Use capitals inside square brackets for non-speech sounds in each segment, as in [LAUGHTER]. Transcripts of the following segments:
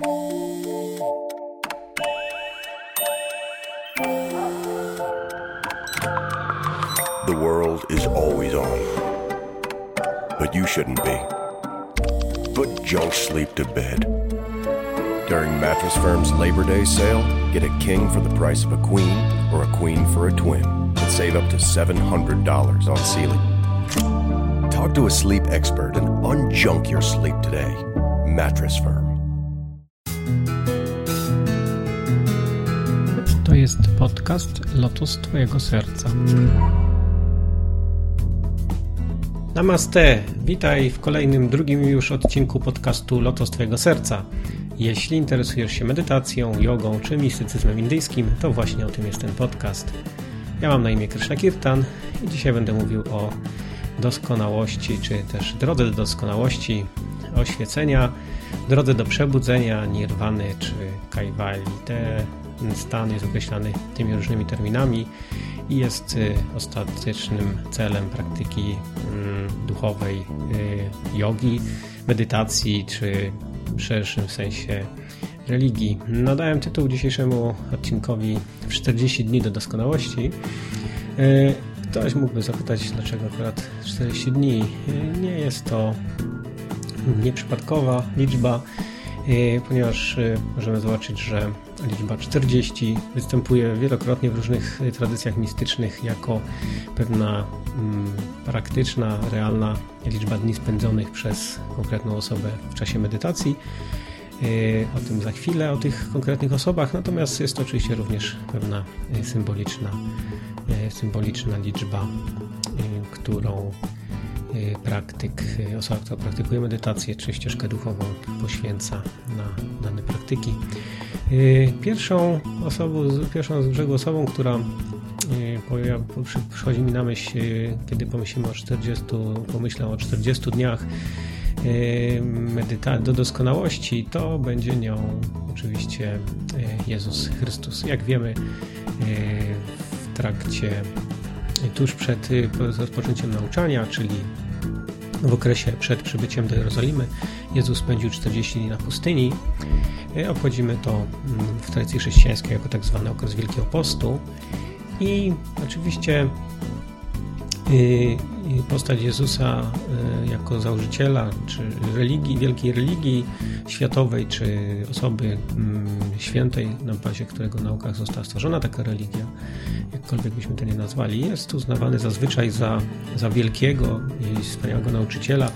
The world is always on. But you shouldn't be. Put junk sleep to bed. During Mattress Firm's Labor Day sale, get a king for the price of a queen or a queen for a twin and save up to $700 on Sealy. Talk to a sleep expert and unjunk your sleep today. Mattress Firm. Jest podcast Lotus Twojego Serca. Namaste, witaj w kolejnym, drugim już odcinku podcastu Lotus Twojego Serca. Jeśli interesujesz się medytacją, jogą czy mistycyzmem indyjskim, to właśnie o tym jest ten podcast. Ja mam na imię Krishna Kirtan i dzisiaj będę mówił o doskonałości, czy też drodze do doskonałości, oświecenia, drodze do przebudzenia, nirwany czy kajwali. Ten stan jest określany tymi różnymi terminami i jest y, ostatecznym celem praktyki mm, duchowej y, jogi, medytacji czy w szerszym sensie religii. Nadałem tytuł dzisiejszemu odcinkowi 40 dni do doskonałości. Y, ktoś mógłby zapytać, dlaczego akurat 40 dni. Nie jest to nieprzypadkowa liczba, ponieważ możemy zobaczyć, że liczba 40 występuje wielokrotnie w różnych tradycjach mistycznych jako pewna mm, praktyczna, realna liczba dni spędzonych przez konkretną osobę w czasie medytacji. O tym za chwilę, o tych konkretnych osobach, natomiast jest to oczywiście również pewna symboliczna, symboliczna liczba, którą praktyk, osoba, która praktykuje medytację czy ścieżkę duchową poświęca na dane praktyki. Pierwszą osobą, pierwszą z brzegu osobą, która przychodzi mi na myśl, kiedy pomyślimy o 40, pomyślę o 40 dniach medytacji do doskonałości, to będzie nią oczywiście Jezus Chrystus. Jak wiemy, w trakcie tuż przed rozpoczęciem nauczania, czyli w okresie przed przybyciem do Jerozolimy, Jezus spędził 40 dni na pustyni. Obchodzimy to w tradycji chrześcijańskiej jako tak zwany okres Wielkiego Postu. I oczywiście postać Jezusa jako założyciela czy religii, wielkiej religii światowej, czy osoby świętej, na bazie którego naukach została stworzona taka religia, jakkolwiek byśmy to nie nazwali, jest uznawany zazwyczaj za, za wielkiego i wspaniałego nauczyciela,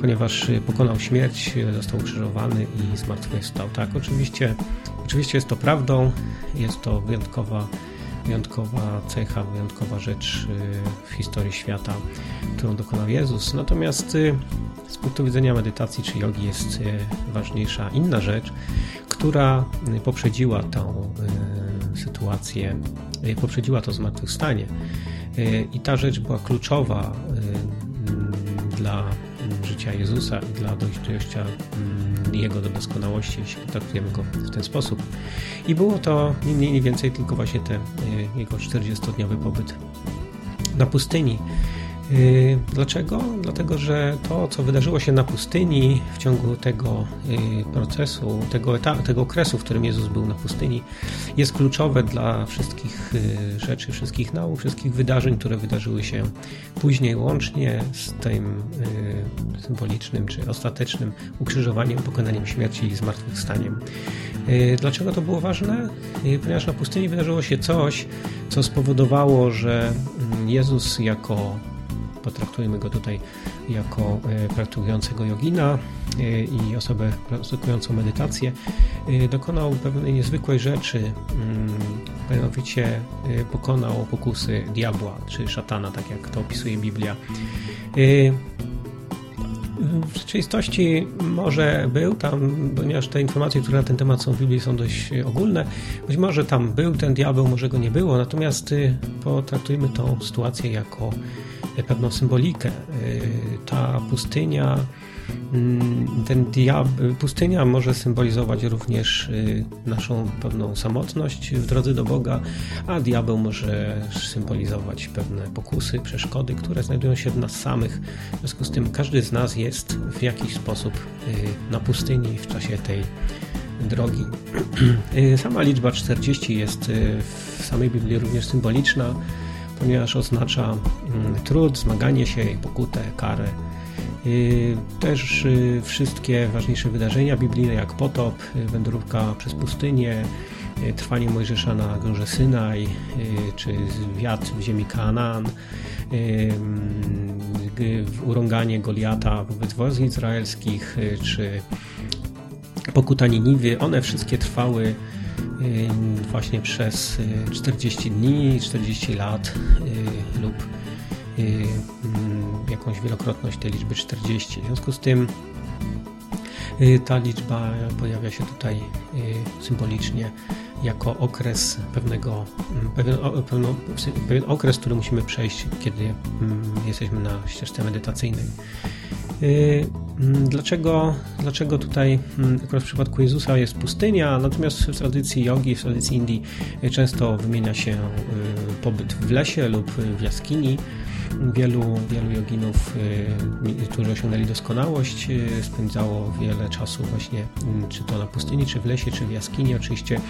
ponieważ pokonał śmierć, został ukrzyżowany i zmartwychwstał. Tak, oczywiście, oczywiście jest to prawdą, jest to wyjątkowa wyjątkowa cecha, wyjątkowa rzecz w historii świata, którą dokonał Jezus. Natomiast z punktu widzenia medytacji czy jogi jest ważniejsza inna rzecz, która poprzedziła tą sytuację, poprzedziła to zmartwychwstanie. I ta rzecz była kluczowa dla życia Jezusa i dla dojścia Jego do doskonałości, jeśli traktujemy Go w ten sposób. I było to nie mniej, nie więcej tylko właśnie ten Jego 40-dniowy pobyt na pustyni. Dlaczego? Dlatego, że to, co wydarzyło się na pustyni w ciągu tego procesu, tego, tego okresu, w którym Jezus był na pustyni, jest kluczowe dla wszystkich rzeczy, wszystkich nauk, wszystkich wydarzeń, które wydarzyły się później, łącznie z tym symbolicznym czy ostatecznym ukrzyżowaniem, pokonaniem śmierci i zmartwychwstaniem. Dlaczego to było ważne? Ponieważ na pustyni wydarzyło się coś, co spowodowało, że Jezus jako potraktujmy go tutaj jako praktykującego jogina i osobę praktykującą medytację, dokonał pewnej niezwykłej rzeczy, mianowicie pokonał pokusy diabła czy szatana, tak jak to opisuje Biblia. W rzeczywistości może był tam, ponieważ te informacje, które na ten temat są w Biblii są dość ogólne, być może tam był ten diabeł, może go nie było, natomiast potraktujmy tą sytuację jako pewną symbolikę. Ta pustynia, ten diabeł, pustynia może symbolizować również naszą pewną samotność w drodze do Boga, a diabeł może symbolizować pewne pokusy, przeszkody, które znajdują się w nas samych. W związku z tym każdy z nas jest w jakiś sposób na pustyni w czasie tej drogi. [CLEARS THROAT] Sama liczba 40 jest w samej Biblii również symboliczna, ponieważ oznacza mm, trud, zmaganie się, pokutę, karę. Też wszystkie ważniejsze wydarzenia biblijne, jak potop, wędrówka przez pustynię, trwanie Mojżesza na górze Synaj, czy wiatr w ziemi Kanaan, urąganie Goliata wobec wojsk izraelskich, czy pokuta Niniwy, one wszystkie trwały właśnie przez 40 dni, 40 lat lub jakąś wielokrotność tej liczby 40. W związku z tym ta liczba pojawia się tutaj symbolicznie jako okres pewnego, pewien, pewien, pewien okres, który musimy przejść, kiedy jesteśmy na ścieżce medytacyjnej. Dlaczego, dlaczego tutaj, akurat w przypadku Jezusa jest pustynia, natomiast w tradycji jogi, w tradycji Indii często wymienia się pobyt w lesie lub w jaskini. Wielu, wielu joginów, y, którzy osiągnęli doskonałość, y, spędzało wiele czasu właśnie, mm, czy to na pustyni, czy w lesie, czy w jaskini. Oczywiście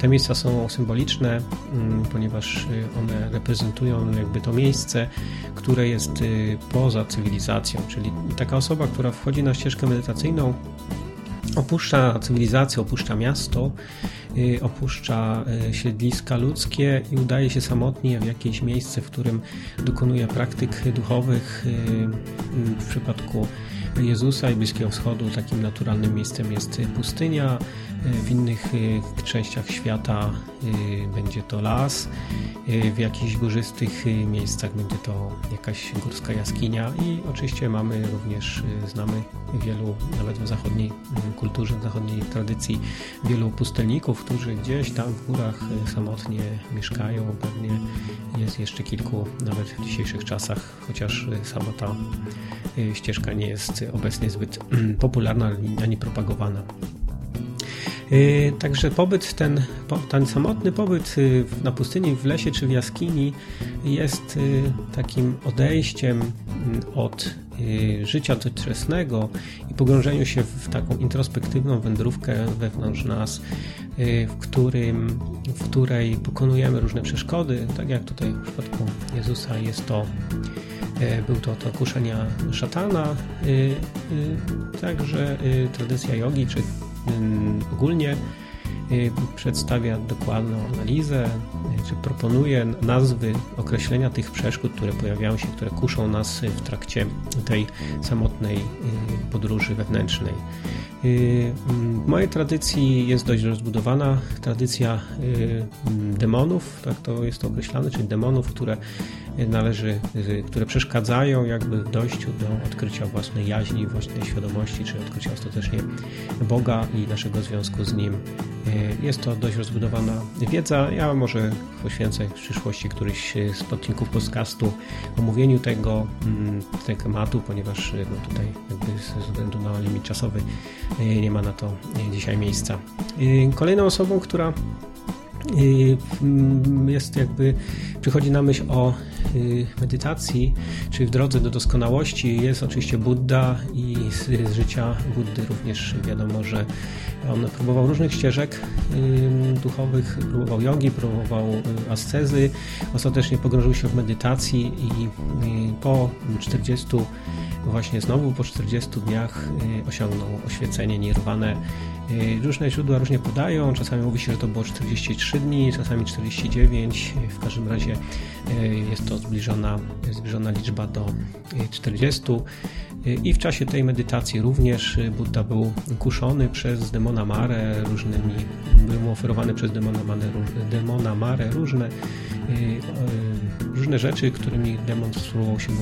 te miejsca są symboliczne, mm, ponieważ y, one reprezentują jakby to miejsce, które jest poza cywilizacją, czyli taka osoba, która wchodzi na ścieżkę medytacyjną, opuszcza cywilizację, opuszcza miasto, y, opuszcza y, siedliska ludzkie i udaje się samotnie w jakieś miejsce, w którym dokonuje praktyk duchowych. Y, w przypadku Jezusa i Bliskiego Wschodu. Takim naturalnym miejscem jest pustynia, w innych częściach świata będzie to las, w jakichś górzystych miejscach będzie to jakaś górska jaskinia. I oczywiście mamy również, znamy wielu, nawet w zachodniej kulturze, w zachodniej tradycji, wielu pustelników, którzy gdzieś tam w górach samotnie mieszkają. Pewnie jest jeszcze kilku, nawet w dzisiejszych czasach, chociaż sama ta ścieżka nie jest obecnie zbyt popularna ani propagowana. Y, także pobyt ten, ten samotny pobyt y, na pustyni, w lesie czy w jaskini jest takim odejściem mm, od życia doczesnego i pogrążeniu się w taką introspektywną wędrówkę wewnątrz nas, w, którym, w której pokonujemy różne przeszkody, tak jak tutaj w przypadku Jezusa jest to był to, to kuszenia szatana, także tradycja jogi czy ogólnie y, przedstawia dokładną analizę, czy proponuje nazwy określenia tych przeszkód, które pojawiają się, które kuszą nas w trakcie tej samotnej podróży wewnętrznej. W mojej tradycji jest dość rozbudowana tradycja demonów, tak to jest to określane, czyli demonów, które należy, które przeszkadzają jakby w dojściu do odkrycia własnej jaźni, własnej świadomości, czy odkrycia ostatecznie Boga i naszego związku z Nim. Jest to dość rozbudowana wiedza. Ja może poświęcę w przyszłości któryś z odcinków podcastu omówieniu tego, mm, tego tematu, ponieważ no tutaj jakby ze względu na limit czasowy nie ma na to dzisiaj miejsca. Kolejną osobą, która jest jakby, przychodzi na myśl o y, medytacji, czy w drodze do doskonałości. Jest oczywiście Buddha i z życia Buddy również wiadomo, że on próbował różnych ścieżek duchowych, próbował jogi, próbował y, ascezy, ostatecznie pogrążył się w medytacji i po 40 właśnie znowu po 40 dniach y, osiągnął oświecenie nirwane Y, różne źródła różnie podają, czasami mówi się, że to było 43 dni, czasami 49, w każdym razie y, jest to zbliżona, zbliżona liczba do 40. Y, I w czasie tej medytacji również Buddha był kuszony przez demona Mare różnymi, był mu oferowany przez demona Mare, demona Mare różne, różne rzeczy, którymi demon spróbował się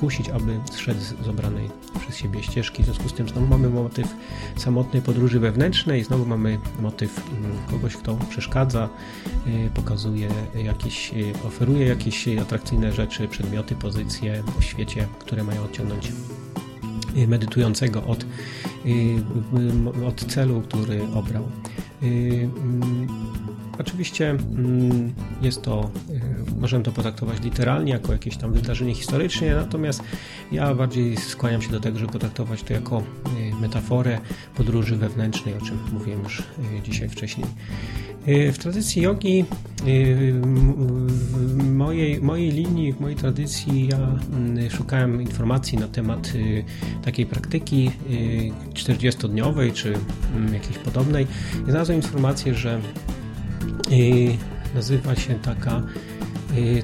skusić, aby zszedł z obranej przez siebie ścieżki. W związku z tym znowu mamy motyw samotnej podróży wewnętrznej, znowu mamy motyw mm, kogoś, kto przeszkadza, y, pokazuje jakieś, y, oferuje jakieś atrakcyjne rzeczy, przedmioty, pozycje w świecie, które mają odciągnąć y, medytującego od, od celu, który obrał. Mm, oczywiście mm, jest to, możemy to potraktować literalnie, jako jakieś tam wydarzenie historyczne, natomiast ja bardziej skłaniam się do tego, żeby potraktować to jako metaforę podróży wewnętrznej, o czym mówiłem już dzisiaj wcześniej. W tradycji jogi, w mojej, mojej linii, w mojej tradycji ja mm, szukałem informacji na temat takiej praktyki 40-dniowej czy mm, jakiejś podobnej znalazłem informację, że nazywa się taka, y,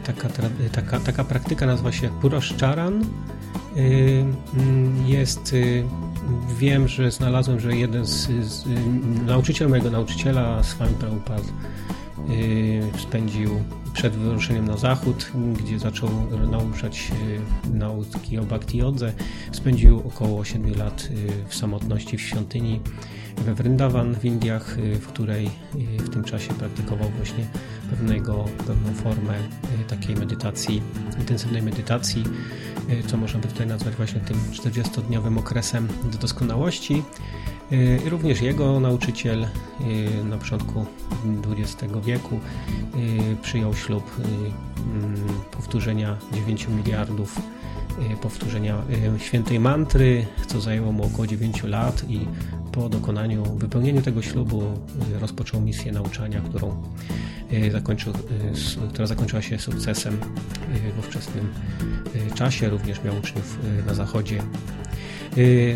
taka, taka, taka praktyka, nazywa się Puroszczaran. Y, mm, jest, y, wiem, że znalazłem, że jeden z, z nauczyciel mojego nauczyciela, Swami Prabhupada, spędził przed wyruszeniem na zachód, gdzie zaczął nauczać nauki o Bhakti Jodze. Spędził około 7 lat w samotności w świątyni we Vrindavan w Indiach, w której w tym czasie praktykował właśnie pewnego, pewną formę e, takiej medytacji, intensywnej medytacji, co można by tutaj nazwać właśnie tym 40-dniowym okresem do doskonałości. Również jego nauczyciel na początku XX wieku przyjął ślub powtórzenia 9 miliardów powtórzenia świętej mantry, co zajęło mu około 9 lat i po dokonaniu, wypełnieniu tego ślubu rozpoczął misję nauczania, którą Y, zakończył, y, która zakończyła się sukcesem y, w ówczesnym czasie. Również miał uczniów na zachodzie.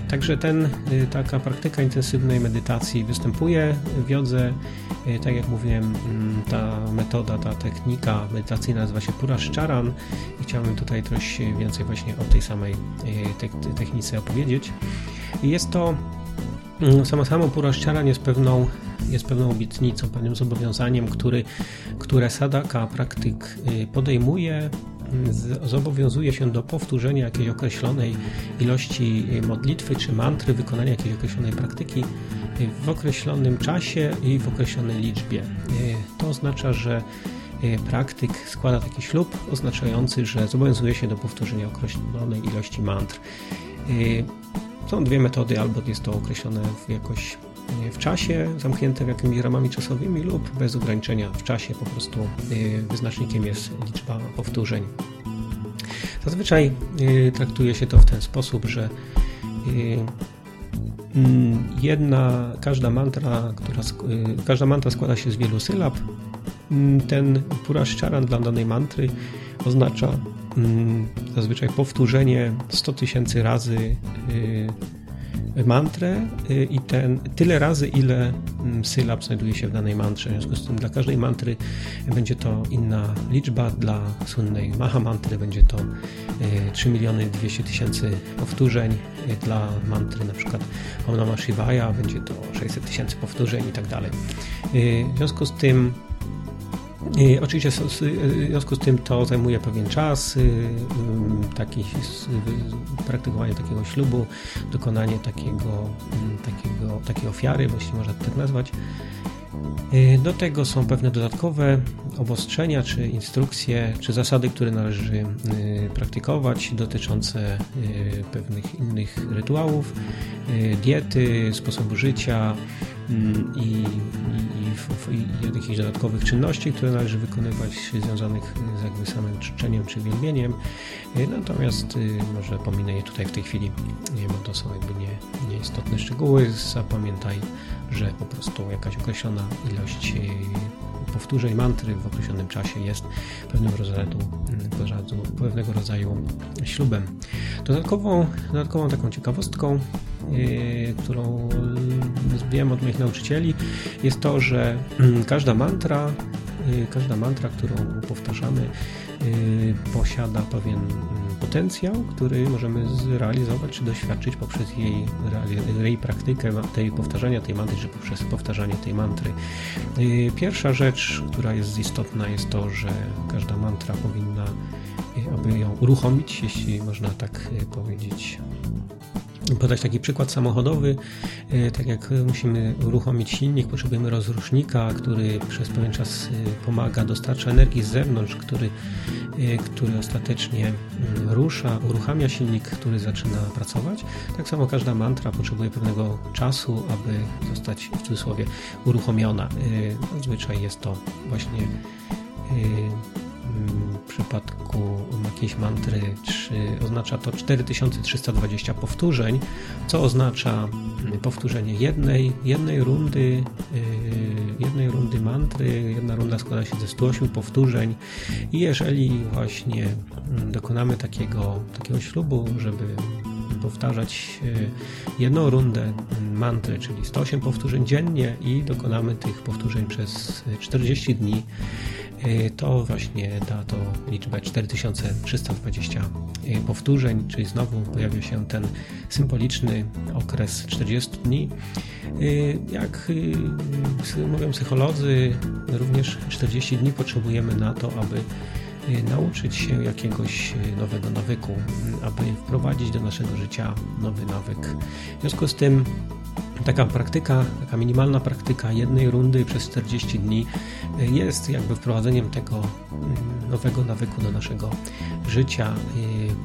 Także ten, taka praktyka intensywnej medytacji występuje w jodze. Tak jak mówiłem, mm, ta metoda, ta technika medytacyjna nazywa się Puraszczaran i chciałbym tutaj coś więcej właśnie o tej samej technice opowiedzieć. Jest to mm, samo samo Puraszczaran jest pewną jest pewną obietnicą, pewnym zobowiązaniem, który, które Sadaka praktyk y, podejmuje, y, zobowiązuje się do powtórzenia jakiejś określonej ilości y, modlitwy czy mantry, wykonania jakiejś określonej praktyki w określonym czasie i w określonej liczbie. To oznacza, że praktyk składa taki ślub oznaczający, że zobowiązuje się do powtórzenia określonej ilości mantr. Są dwie metody, albo jest to określone w jakoś w czasie, zamknięte w jakimiś ramami czasowymi lub bez ograniczenia w czasie, po prostu y, wyznacznikiem jest liczba powtórzeń. Zazwyczaj y, traktuje się to w ten sposób, że mm, jedna, każda mantra, która, każda mantra składa się z wielu sylab. Mm, ten puraszczaran dla danej mantry oznacza zazwyczaj powtórzenie 100 tysięcy razy mantrę y, i ten tyle razy, ile mm, sylab znajduje się w danej mantrze. W związku z tym dla każdej mantry będzie to inna liczba. Dla słynnej Maha mantry będzie to 3 y, miliony 200 tysięcy powtórzeń. Y, dla mantry na przykład Om Namah Shivaya będzie to 600 tysięcy powtórzeń i tak dalej. W związku z tym oczywiście w związku z tym to zajmuje pewien czas, y, y, taki, praktykowanie takiego ślubu, dokonanie takiego, takiego, takiej ofiary, jeśli można tak nazwać. Y, do tego są pewne dodatkowe obostrzenia, czy instrukcje, czy zasady, które należy praktykować, dotyczące pewnych innych rytuałów, diety, sposobu życia, Mm, i, i, i, i jakichś dodatkowych czynności, które należy wykonywać związanych z jakby samym czczeniem czy wielbieniem. Y, natomiast y, może pominę je tutaj w tej chwili, bo to są jakby nie, nieistotne szczegóły. Zapamiętaj, że po prostu jakaś określona ilość y, powtórzeń mantry w określonym czasie jest pewnego rodzaju, mm, pewnego rodzaju ślubem. Dodatkową, dodatkową taką ciekawostką Y, którą wiem od moich nauczycieli, jest to, że mm, każda mantra, y, każda mantra, którą powtarzamy, y, posiada pewien mm, potencjał, który możemy zrealizować czy doświadczyć poprzez jej, jej praktykę, tej powtarzania tej mantry, czy poprzez powtarzanie tej mantry. Pierwsza rzecz, która jest istotna, jest to, że każda mantra powinna, aby ją uruchomić, jeśli można tak powiedzieć, podać taki przykład samochodowy. E, tak jak musimy uruchomić silnik, potrzebujemy rozrusznika, który przez pewien czas e, pomaga, dostarcza energii z zewnątrz, który, e, który ostatecznie mm, rusza, uruchamia silnik, który zaczyna pracować. Tak samo każda mantra potrzebuje pewnego czasu, aby zostać w cudzysłowie uruchomiona. Zazwyczaj jest to właśnie przypadku jakiejś mantry czy oznacza to 4320 powtórzeń, co oznacza powtórzenie jednej, jednej rundy, yy, jednej rundy mantry. Jedna runda składa się ze 108 powtórzeń i jeżeli właśnie dokonamy takiego, takiego ślubu, żeby powtarzać e, jedną rundę mantry, czyli 108 powtórzeń dziennie i dokonamy tych powtórzeń przez 40 dni, e, to właśnie da to liczbę 4320 e, powtórzeń, czyli znowu pojawia się ten symboliczny okres 40 dni. Jak mówią psycholodzy, również 40 dni potrzebujemy na to, aby nauczyć się jakiegoś nowego nawyku, aby wprowadzić do naszego życia nowy nawyk. W związku z tym taka praktyka, taka minimalna praktyka jednej rundy przez 40 dni jest jakby wprowadzeniem tego nowego nawyku do naszego życia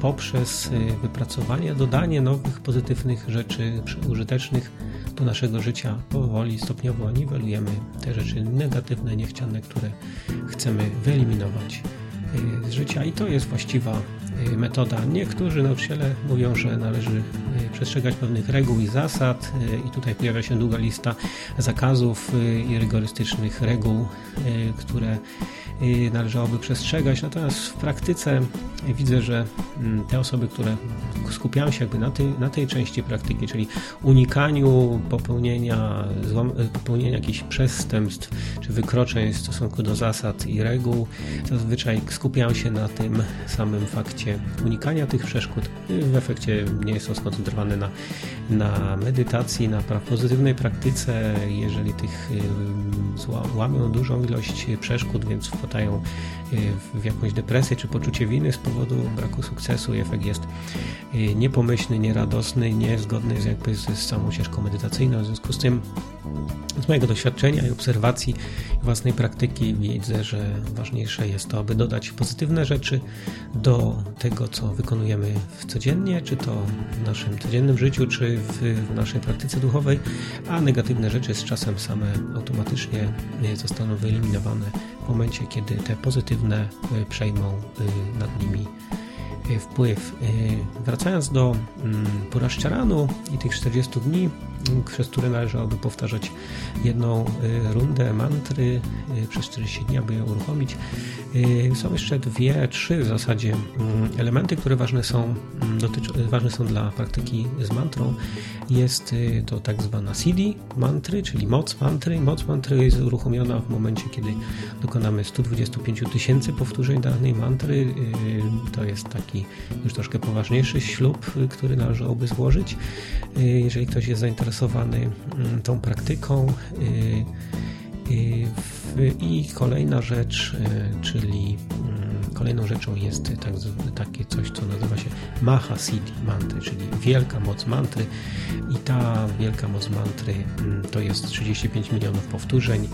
poprzez wypracowanie, dodanie nowych pozytywnych rzeczy użytecznych do naszego życia. Powoli, stopniowo niwelujemy te rzeczy negatywne, niechciane, które chcemy wyeliminować z życia i to jest właściwa y, metoda. Niektórzy nauczyciele mówią, że należy y, przestrzegać pewnych reguł i zasad y, i tutaj pojawia się długa lista zakazów i rygorystycznych reguł, które należałoby przestrzegać. Natomiast w praktyce widzę, że mm, te osoby, które skupiają się jakby na tej, na tej części praktyki, czyli unikaniu popełnienia, popełnienia jakichś przestępstw czy wykroczeń w stosunku do zasad i reguł, zazwyczaj skupiają się na tym samym fakcie unikania tych przeszkód. W efekcie nie są skoncentrowane na, na medytacji, na pozytywnej praktyce. Jeżeli tych łamią dużą ilość przeszkód, więc wpadają w jakąś depresję czy poczucie winy z powodu braku sukcesu i efekt jest niepomyślny, nieradosny, niezgodny z, jakby z samą ścieżką medytacyjną. W związku z tym z mojego doświadczenia i obserwacji własnej praktyki widzę, że ważniejsze jest to, aby dodać pozytywne rzeczy do tego, co wykonujemy codziennie, czy to w naszym codziennym życiu, czy w, naszej praktyce duchowej, a negatywne rzeczy z czasem same automatycznie zostaną wyeliminowane w momencie, kiedy te pozytywne e, przejmą e, nad nimi e, wpływ. Wracając do mm, Puraszczaranu i tych 40 dni, przez które należałoby powtarzać jedną y, rundę mantry y, przez 40 dni, aby ją uruchomić. Y, są jeszcze dwie, trzy w zasadzie mm, elementy, które ważne są, mm, dotycz, ważne są dla praktyki z mantrą. Jest to tak zwana CD mantry, czyli moc mantry. Moc mantry jest uruchomiona w momencie, kiedy dokonamy 125 tysięcy powtórzeń danej mantry. To jest taki już troszkę poważniejszy ślub, który należałoby złożyć. Jeżeli ktoś jest zainteresowany zainteresowany mm, tą praktyką. Y, y, I kolejna rzecz, y, czyli mm, kolejną rzeczą jest tak, takie coś, co nazywa się Maha Siddhi Mantry, czyli wielka moc mantry. I ta wielka moc mantry mm, to jest 35 milionów powtórzeń.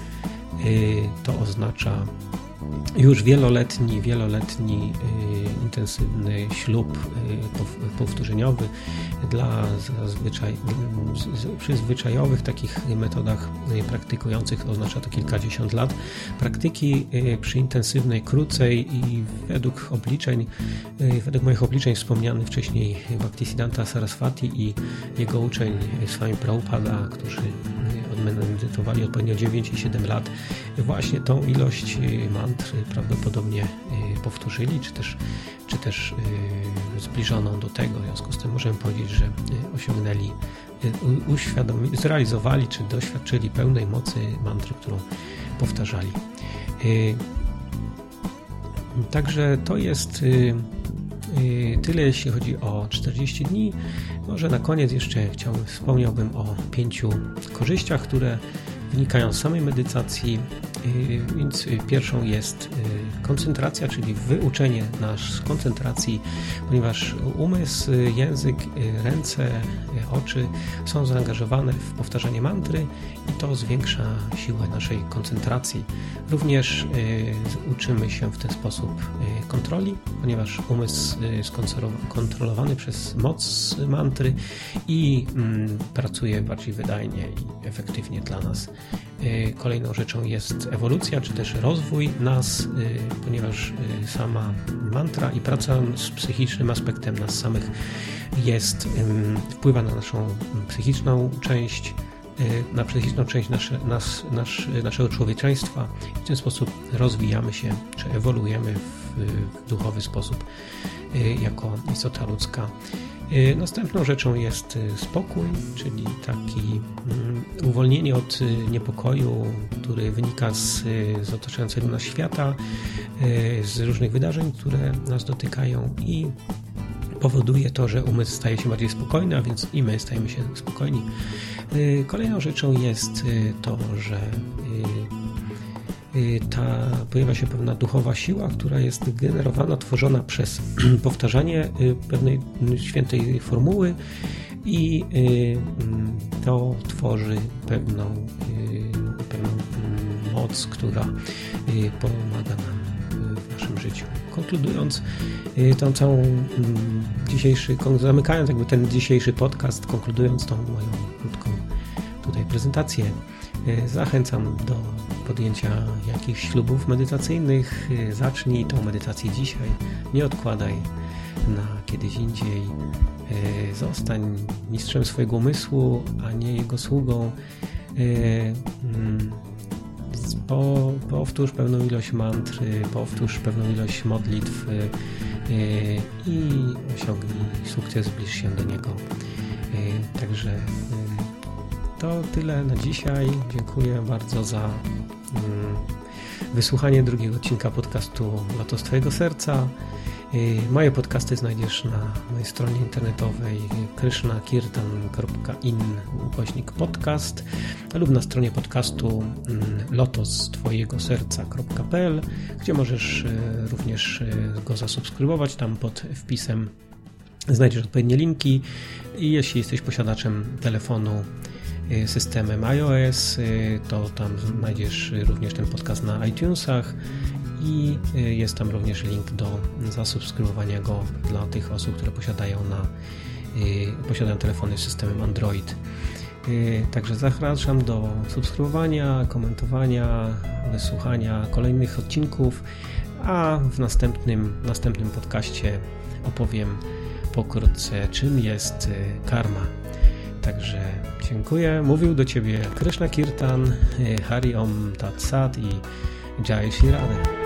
To oznacza już wieloletni, wieloletni y, intensywny ślub y, powtórzeniowy dla zazwyczaj, przy zwyczajowych takich metodach y, praktykujących oznacza to kilkadziesiąt lat. Praktyki przy intensywnej, krócej i według obliczeń, według moich obliczeń wspomniany wcześniej Bhaktisiddhanta Saraswati i jego uczeń Swami Prabhupada, którzy medytowali odpowiednio 9 i 7 lat, właśnie tą ilość mantr prawdopodobnie y, powtórzyli, czy też, czy też y, zbliżoną do tego. W związku z tym możemy powiedzieć, że osiągnęli, uświadomili, zrealizowali, czy doświadczyli pełnej mocy mantry, którą powtarzali. Także to jest tyle, jeśli chodzi o 40 dni. Może na koniec jeszcze chciałbym, wspomniałbym o pięciu korzyściach, które wynikają z samej medytacji. Y, więc pierwszą jest y, koncentracja, czyli wyuczenie nas koncentracji, ponieważ umysł, język, y, ręce, oczy są zaangażowane w powtarzanie mantry i to zwiększa siłę naszej koncentracji. Również uczymy się w ten sposób kontroli, ponieważ umysł jest kontrolowany przez moc mantry i mm, pracuje bardziej wydajnie i efektywnie dla nas. Kolejną rzeczą jest ewolucja, czy też rozwój nas, ponieważ sama mantra i praca z psychicznym aspektem nas samych jest, wpływa na naszą psychiczną część, y, na psychiczną część nasze, nas, nasz, naszego człowieczeństwa. W ten sposób rozwijamy się, czy ewoluujemy w, w duchowy sposób y, jako istota ludzka. Y, następną rzeczą jest spokój, czyli taki mm, uwolnienie od niepokoju, który wynika z, z otaczającego nas świata, z różnych wydarzeń, które nas dotykają i powoduje to, że umysł staje się bardziej spokojny, a więc i my stajemy się spokojni. Y, kolejną rzeczą jest y, to, że y, ta, pojawia się pewna duchowa siła, która jest generowana, tworzona przez [CLEARS THROAT] powtarzanie pewnej świętej formuły i mm, to tworzy pewną, pewną mm, moc, która pomaga nam życiu. Konkludując y, tą całą mm, dzisiejszy, zamykając jakby ten dzisiejszy podcast, konkludując tą moją krótką tutaj prezentację, y, zachęcam do podjęcia jakichś ślubów medytacyjnych. Y, zacznij tą medytację dzisiaj, nie odkładaj na kiedyś indziej. Zostań mistrzem swojego umysłu, a nie jego sługą. Po, powtórz pewną ilość mantr, powtórz pewną ilość modlitw y, i osiągnij sukces, zbliż się do niego. Y, także to tyle na dzisiaj. Dziękuję bardzo za mm, wysłuchanie drugiego odcinka podcastu Lotos Twojego Serca. Moje podcasty znajdziesz na mojej stronie internetowej krishnakirtan.in ukośnik podcast lub na stronie podcastu mm, lotostwojegoserca.pl gdzie możesz e, również e, go zasubskrybować. Tam pod wpisem znajdziesz odpowiednie linki. I jeśli jesteś posiadaczem telefonu e, systemem iOS, to tam znajdziesz również ten podcast na iTunesach i y, jest tam również link do zasubskrybowania go dla tych osób, które posiadają, na, y, posiadają telefony z systemem Android. Y, także zapraszam do subskrybowania, komentowania, wysłuchania kolejnych odcinków, a w następnym, następnym podcaście opowiem pokrótce, czym jest karma. Także dziękuję. Mówił do Ciebie Krishna Kirtan, Hari Om Tat Sat i Jai Shri Radha.